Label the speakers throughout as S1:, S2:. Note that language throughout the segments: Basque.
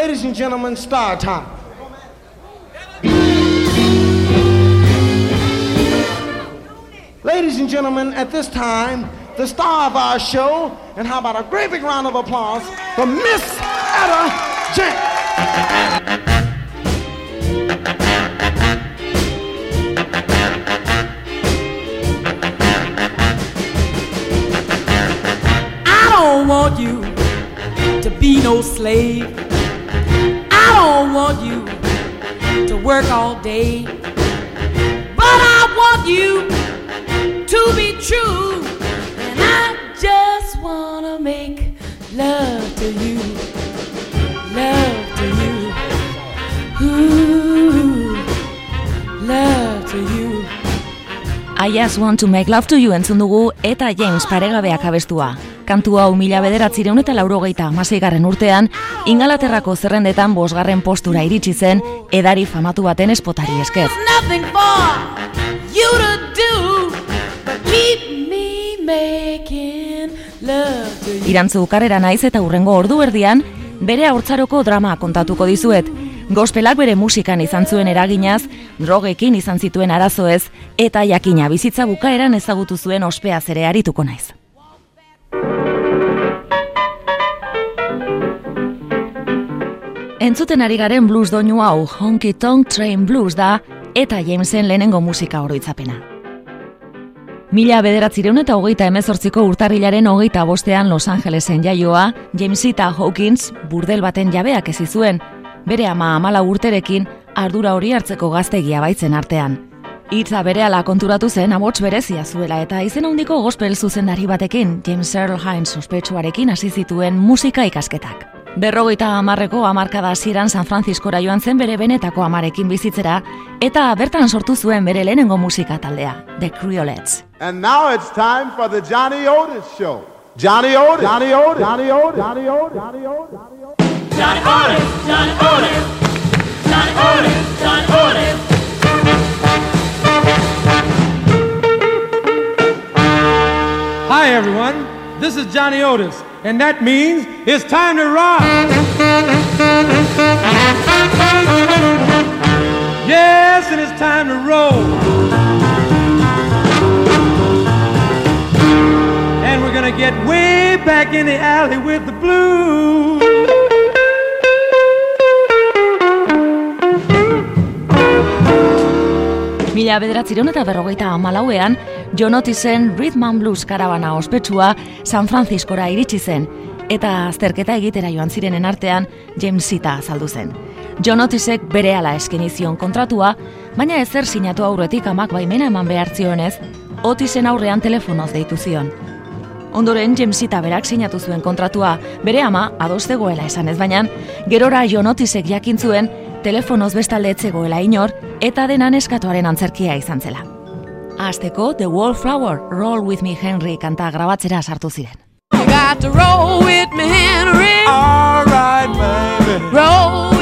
S1: Ladies and gentlemen, star time. Ladies and gentlemen, at this time, the star of our show, and how about a great big round of applause for Miss Etta James.
S2: I don't want you to be no slave. Don't want you to work all day. But I want you to be true. And I just want to make love to you. Love to you. Ooh, love to you.
S3: I just want to make love to you entzun dugu eta James paregabeak abestua. Kantu hau mila bederatzireun eta laurogeita amaseigarren urtean, ingalaterrako zerrendetan bosgarren postura iritsi zen edari famatu baten espotari esker. Irantzu karrera naiz eta urrengo ordu erdian, bere haurtzaroko drama kontatuko dizuet. Gospelak bere musikan izan zuen eraginaz, drogekin izan zituen arazoez, eta jakina bizitza bukaeran ezagutu zuen ospeaz ere arituko naiz. Entzuten ari garen blues doinu hau, Honky Tonk Train Blues da, eta Jamesen lehenengo musika oroitzapena. Mila bederatzireun eta hogeita emezortziko urtarrilaren hogeita bostean Los Angelesen jaioa, Jamesita Hawkins burdel baten jabeak ez zuen, bere ama amala urterekin ardura hori hartzeko gaztegia baitzen artean. Hitza berehala konturatu zen abots berezia zuela eta izen handiko gospel zuzendari batekin, James Earl Hines sospetsuarekin hasi zituen musika ikasketak. Berrogeita hamarreko hamarkada hasieran San Franciscora joan zen bere benetako amarekin bizitzera, eta bertan sortu zuen bere lehenengo musika taldea, The Creolettes.
S4: And now it's time for the Johnny Otis Show. Johnny Otis. Johnny Otis. Johnny Otis. Johnny Otis. Johnny Otis. Johnny Otis.
S2: Johnny Otis, Johnny Otis, Johnny Otis, Johnny Otis.
S5: Hi, everyone. This is Johnny Otis, and that means it's time to rock. Yes, and it's time to roll. And we're gonna get way back in the alley with the blues.
S3: Mila bederatzireun eta berrogeita amalauean, John Otisen Rhythm and Blues karabana ospetsua San Franciscora iritsi zen, eta azterketa egitera joan zirenen artean James Sita azaldu zen. John Otisek bere ala eskenizion kontratua, baina ezer sinatu aurretik amak baimena eman behar zionez, Otisen aurrean telefonoz deitu zion. Ondoren Jamesita berak sinatu zuen kontratua, bere ama adostegoela esan ez baina, gerora John Otisek jakin zuen telefonoz bestalde etzegoela inor eta denan eskatuaren antzerkia izan zela. Azteko The Wallflower, Roll With Me Henry kanta grabatzera sartu ziren.
S2: Got to roll with me, Henry.
S4: All right, baby.
S2: Roll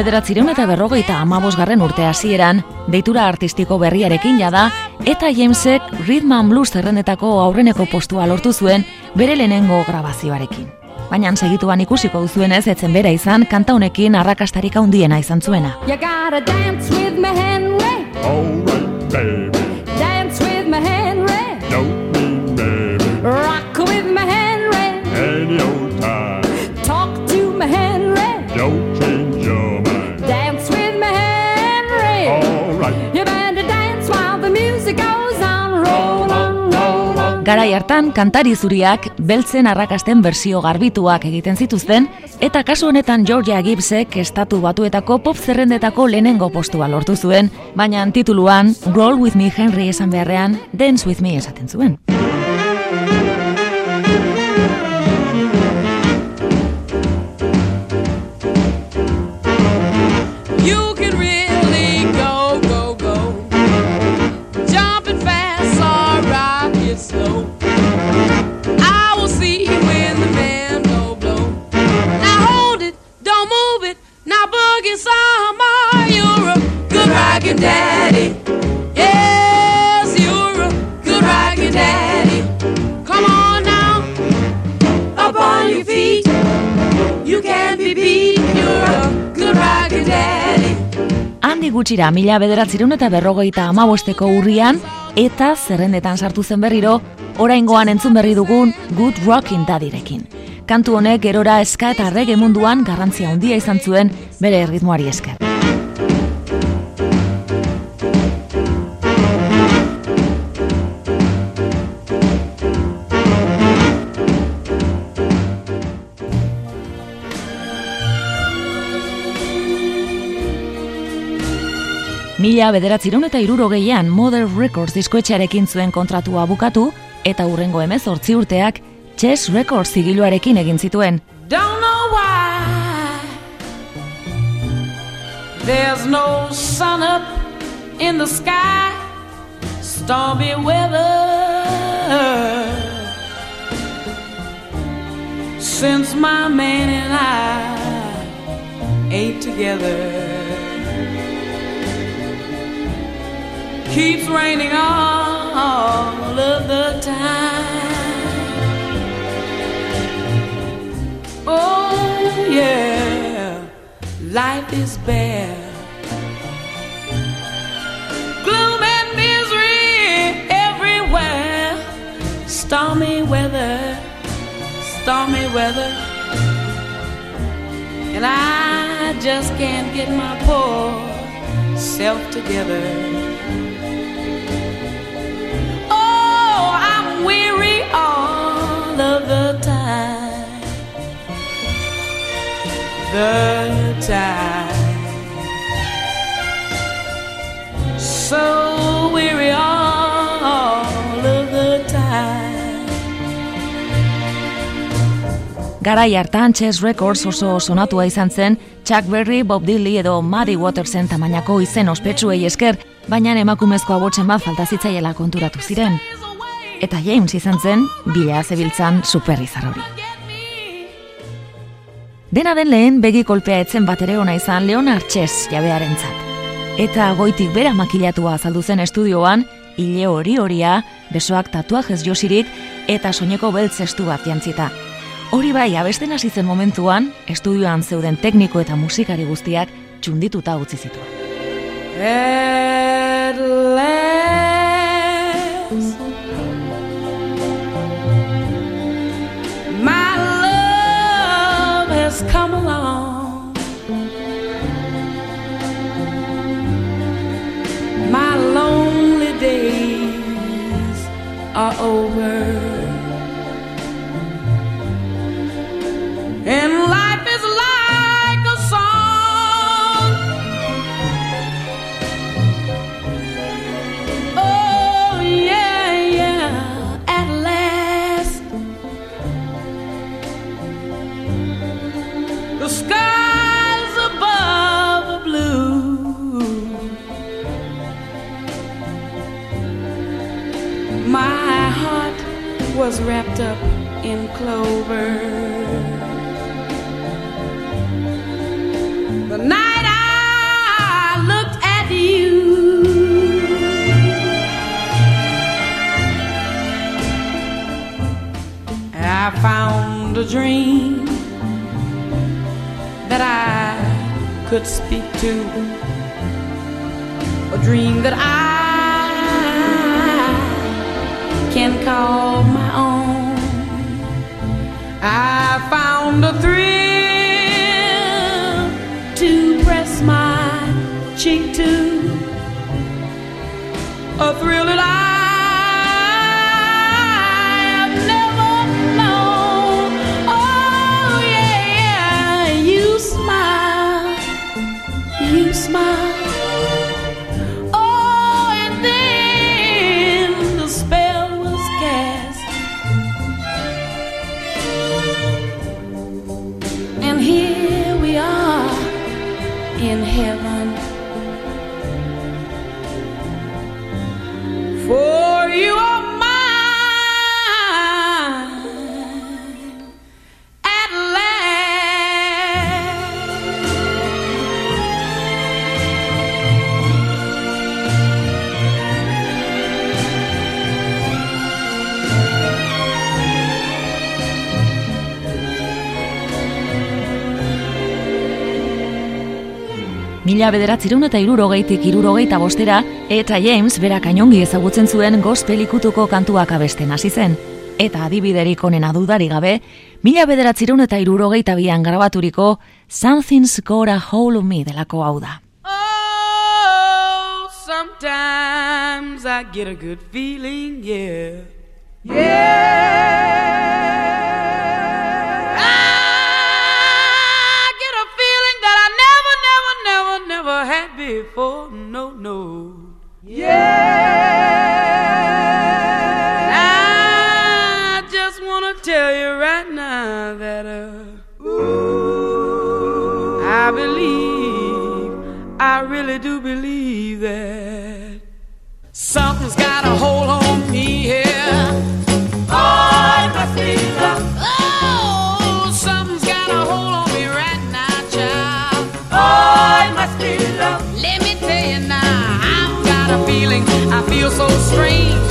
S3: bederatzireun eta berrogeita amabosgarren urte hasieran, deitura artistiko berriarekin jada, eta Jamesek Rhythm and Blues zerrendetako aurreneko postua lortu zuen bere lehenengo grabazioarekin. Baina segituan ikusiko duzuenez etzen bera izan kanta honekin arrakastarik handiena izan zuena.
S6: You gotta dance with me, Henry.
S4: All right, baby.
S3: Garai hartan kantari zuriak beltzen arrakasten bersio garbituak egiten zituzten eta kasu honetan Georgia Gibbsek estatu batuetako pop zerrendetako lehenengo postua lortu zuen, baina tituluan Roll with me Henry esan beharrean Dance with me esaten zuen.
S2: Daddy. Yes, you're a good rockin' daddy. Come on now, up on your feet. You can't be beat. You're a good rockin' daddy.
S3: Handi gutxira mila bederatzireun eta berrogeita amabosteko urrian, eta zerrendetan sartu zen berriro, oraingoan entzun berri dugun Good Rockin' Daddyrekin. Kantu honek gerora eska eta reggae munduan garrantzia handia izan zuen bere ritmoari esker. Mila bederatzireun eta irurogeian Modern Records diskoetxearekin zuen kontratua bukatu eta hurrengo emez hortzi urteak Chess Records zigiluarekin egin zituen.
S2: Don't know why. There's no sun up in the sky. Stormy weather. Since my man and I ate together Keeps raining all of the time Oh yeah, life is bare. Gloom and misery everywhere. Stormy weather, stormy weather. And I just can't get my poor self together. The time the time. So weary all of the time.
S3: Garai hartan Chess Records oso sonatua izan zen Chuck Berry, Bob Dylan edo Muddy Watersen tamainako izen ospetsuei esker, baina emakumezko abotzen bat falta zitzaiela konturatu ziren. Eta James izan zen, bila zebiltzan superizar hori. Dena den lehen begi kolpea etzen bat ere ona izan Leonard Chess jabearentzat. Eta goitik bera makilatua azaldu zen estudioan, hile hori horia, besoak tatuajez josirik eta soineko beltz estu bat jantzita. Hori bai, abesten hasi zen momentuan, estudioan zeuden tekniko eta musikari guztiak txundituta utzi zituen.
S2: Over. Wrapped up in clover. The night I looked at you, I found a dream that I could speak to, a dream that I can call. I found a thrill to press my cheek to, a thrill
S3: mila bederatzireun eta irurogeitik irurogeita bostera, eta James berak ainongi ezagutzen zuen gospel ikutuko kantuak abesten hasi zen. Eta adibiderik onena dudari gabe, mila bederatzireun eta irurogeita bian grabaturiko Something's Got Gonna Hold Me delako hau da.
S2: Oh, sometimes I get a good feeling, yeah. Yeah. for no, no. I feel so strange.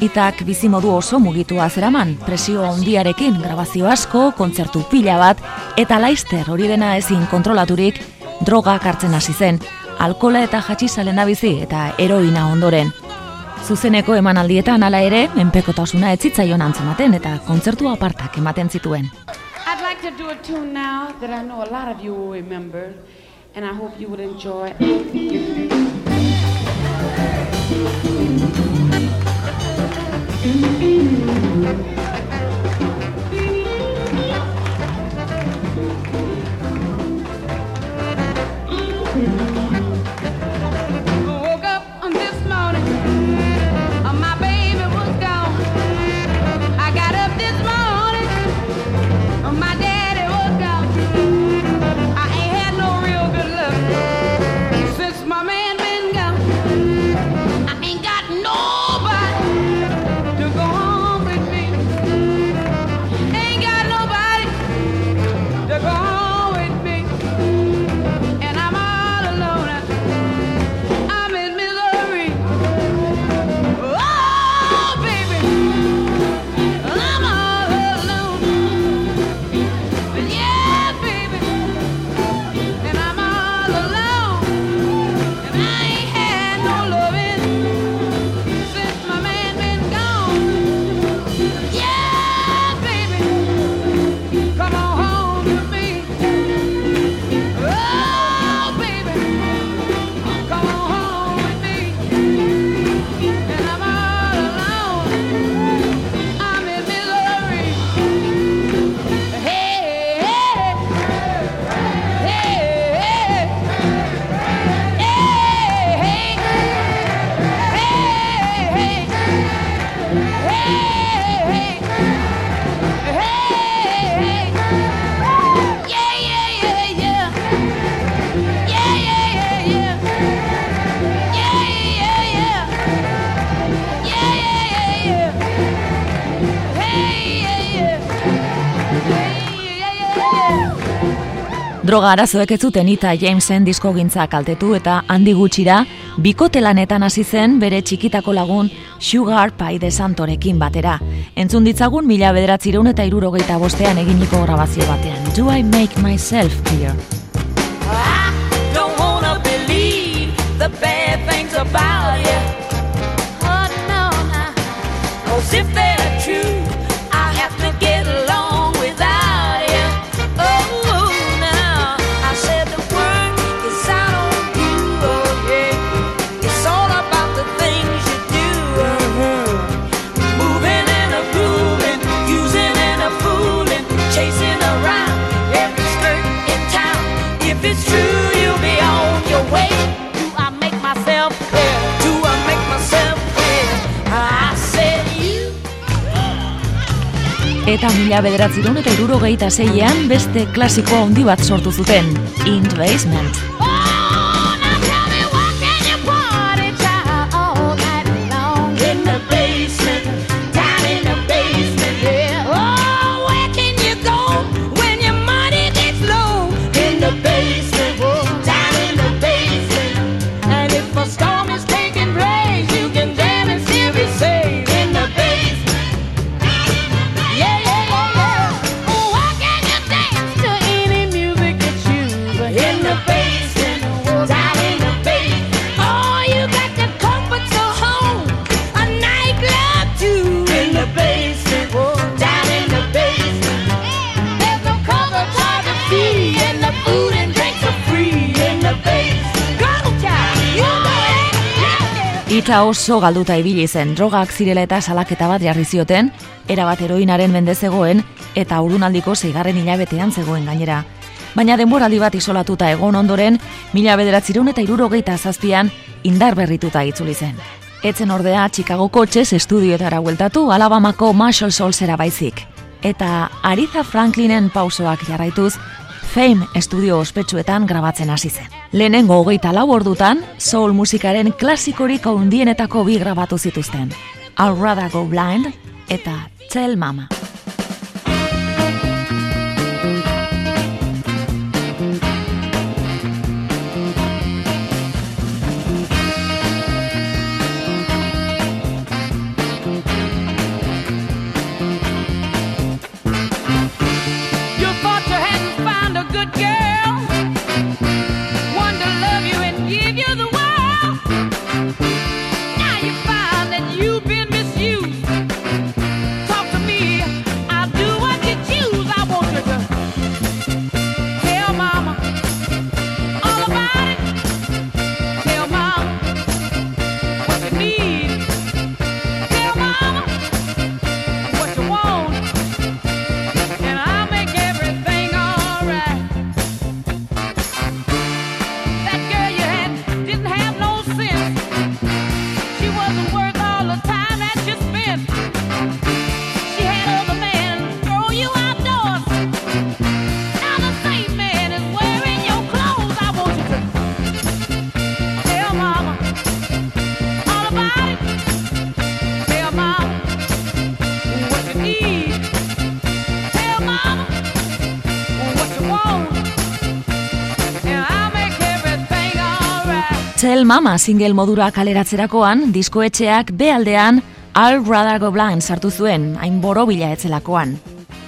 S3: Itak bizimodu oso mugitua zeraman, presio handiarekin grabazio asko, kontzertu pila bat, eta laister hori dena ezin kontrolaturik, droga hartzen hasi zen, alkola eta jatxizalena bizi eta eroina ondoren. Zuzeneko emanaldietan hala ere, menpekotasuna etzitzaion antzematen eta kontzertu apartak ematen zituen.
S7: I'd like to do a tune now that I know a lot of you will remember and I hope you would enjoy it. Mm-hmm.
S3: Droga arazoek ez zuten ita Jamesen disko gintza kaltetu eta handi gutxira, bikotelanetan hasi zen bere txikitako lagun Sugar Pie de Santorekin batera. Entzun ditzagun mila bederatzireun eta irurogeita bostean eginiko grabazio batean. Do I make myself clear?
S2: I don't wanna believe the bad things about you. Oh, no, no. Cause if they eta mila bederatzi eta iruro zeian beste klasiko handi bat sortu zuten, In Basement. Bizitza oso galduta ibili zen, drogak zirela eta salaketa bat jarri zioten, erabat eroinaren mende zegoen eta urunaldiko zeigarren hilabetean zegoen gainera. Baina denboraldi bat isolatuta egon ondoren, mila bederatzireun eta irurogeita zazpian indar berrituta itzuli zen. Etzen ordea, Chicago Kotxez estudioetara gueltatu Alabamako Marshall Solzera baizik. Eta Ariza Franklinen pausoak jarraituz, Fame estudio ospetsuetan grabatzen hasi zen. Lehenengo hogeita lau ordutan, soul musikaren klasikorik handienetako bi grabatu zituzten. I'd rather go blind eta Tell Mama.
S6: Single Mama
S2: single modura kaleratzerakoan, diskoetxeak behaldean All Rather Go Blind sartu zuen, hain borobila etzelakoan.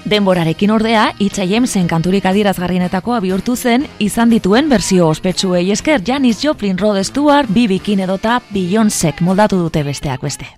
S2: Denborarekin ordea, Itza Jemsen kanturik adierazgarrienetakoa bihurtu zen, izan dituen bersio ospetsuei esker Janis Joplin, Rod Stewart, B.B. edota Beyoncék moldatu dute besteak beste.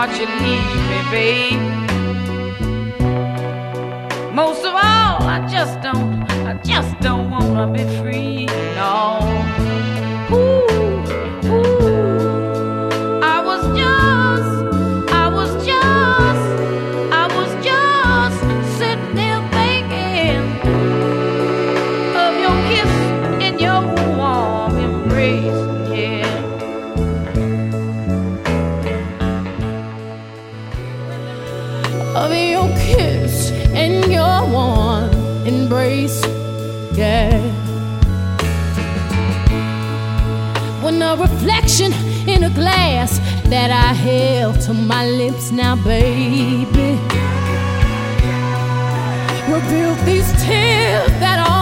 S6: what you need me, babe. Most of all, I just don't, I just don't wanna be free. That I held to my lips now, baby. Reveal these tears that are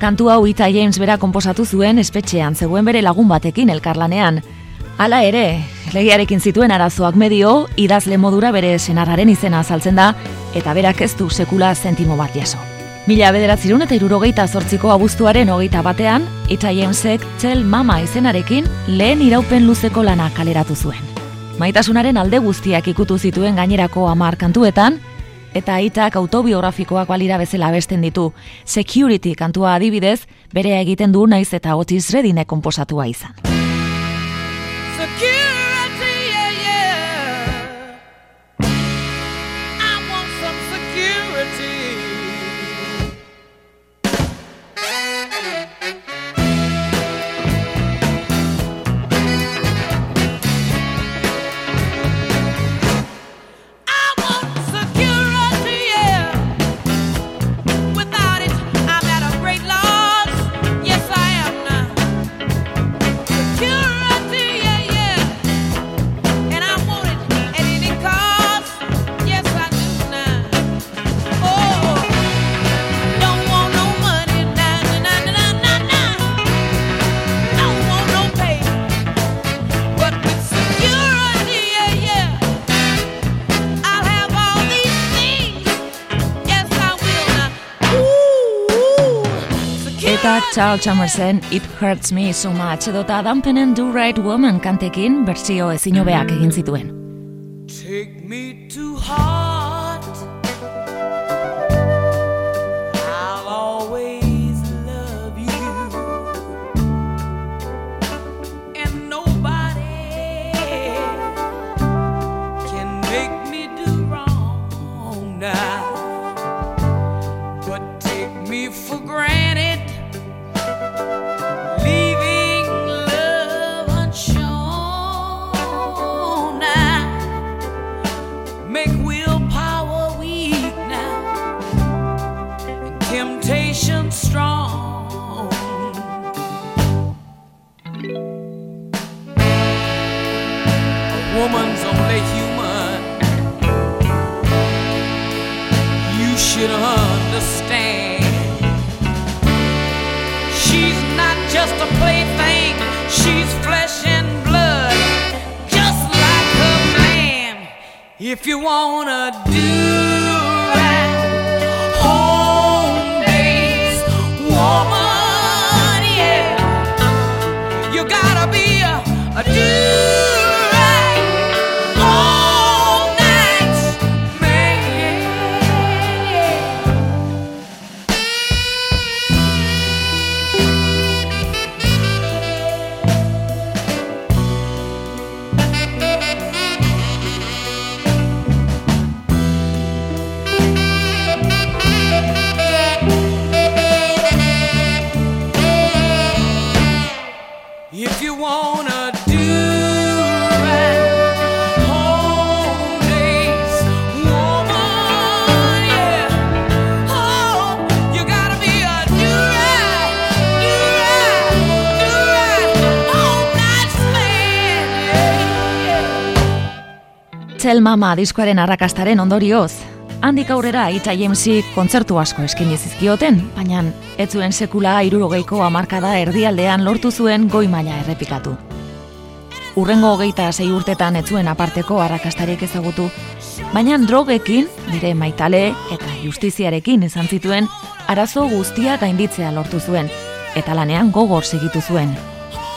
S3: Kantu hau Ita James bera konposatu zuen espetxean zegoen bere lagun batekin elkarlanean. Hala ere, legiarekin zituen arazoak medio, idazle modura bere senarraren izena azaltzen da, eta berak ez du sekula zentimo bat jaso. Mila bederatzirun eta irurogeita zortziko abuztuaren hogeita batean, Ita Jamesek Tell Mama izenarekin lehen iraupen luzeko lana kaleratu zuen. Maitasunaren alde guztiak ikutu zituen gainerako hamar kantuetan, eta aitak autobiografikoak balira bezala besten ditu. Security kantua adibidez, berea egiten du naiz eta Otis Reddine konposatua izan.
S2: Security,
S3: Charles Chamersen It Hurts Me So Much edota Dampen and Do Right Woman kantekin bertsio ezin egin zituen. Mama diskoaren arrakastaren ondorioz, handik aurrera Ita Jamesi kontzertu asko eskaini zizkioten, baina ez zuen sekula irurogeiko hamarkada erdialdean lortu zuen goi maila errepikatu. Urrengo hogeita sei urtetan ez zuen aparteko arrakastarik ezagutu, baina drogekin, bere maitale eta justiziarekin izan zituen, arazo guztia gainditzea lortu zuen, eta lanean gogor segitu zuen.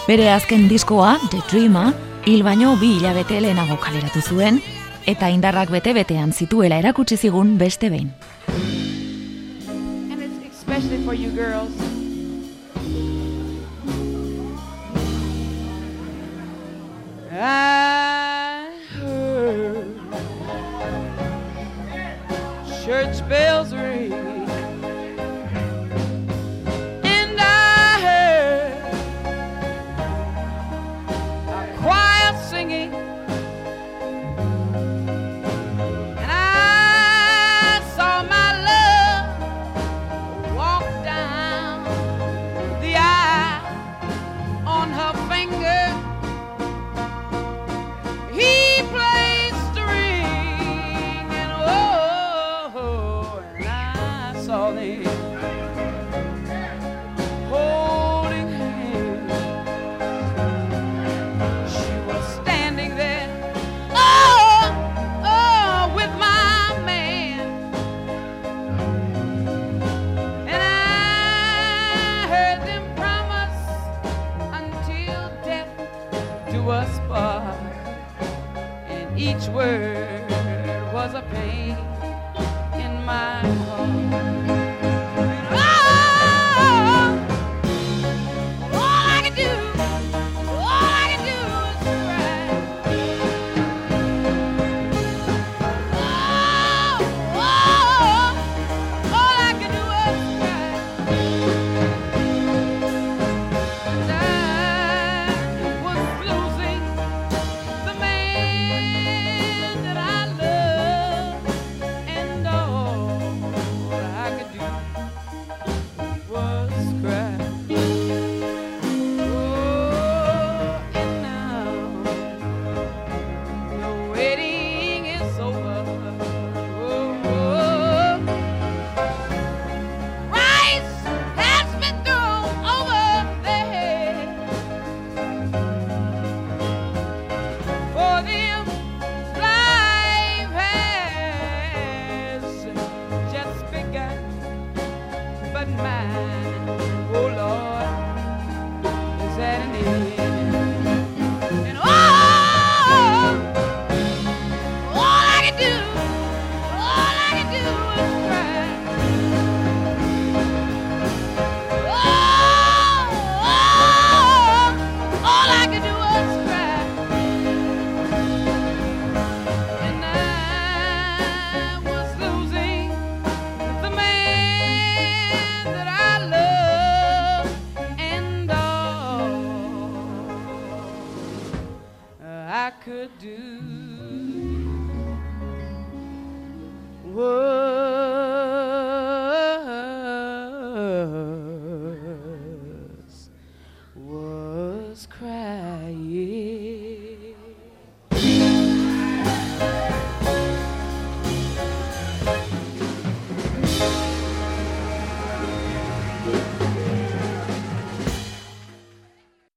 S3: Bere azken diskoa, The Dreamer, hil baino bi hilabete lehenago kaleratu zuen, eta indarrak bete-betean zituela erakutsi zigun beste behin.
S2: And it's especially for you girls. Ah. Church bells ring.